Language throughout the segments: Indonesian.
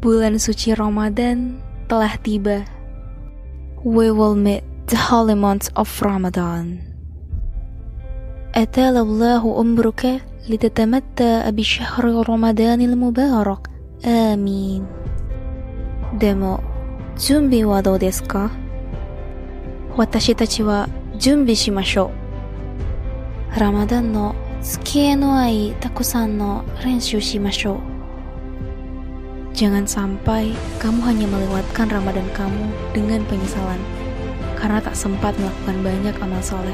Bulan suci Ramadan telah tiba. We will meet the holy month of Ramadan. أتال الله عمرك لتتمتع بشهر رمضان المبارك آمين でも準備はどうですか私たちは準備しましょうラマダンの付き合いの愛たくさんの練習しましょう Jangan sampai kamu hanya melewatkan Ramadan kamu dengan penyesalan karena tak sempat melakukan banyak amal soleh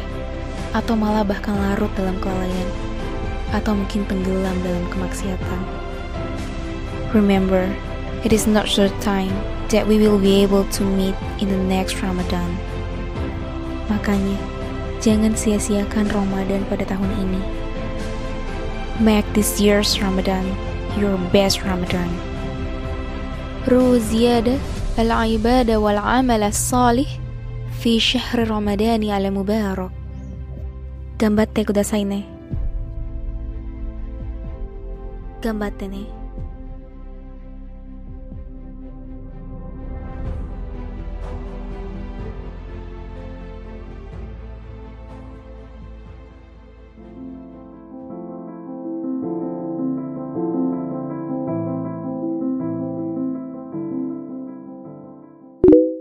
atau malah bahkan larut dalam kelalaian atau mungkin tenggelam dalam kemaksiatan. Remember, it is not the time that we will be able to meet in the next Ramadan. Makanya, jangan sia-siakan Ramadan pada tahun ini. Make this year's Ramadan your best Ramadan ru ziyada al-ibada wal-amal as-salih fi syahr ramadan al-mubarak Gambatte kudasaine Gambatte ne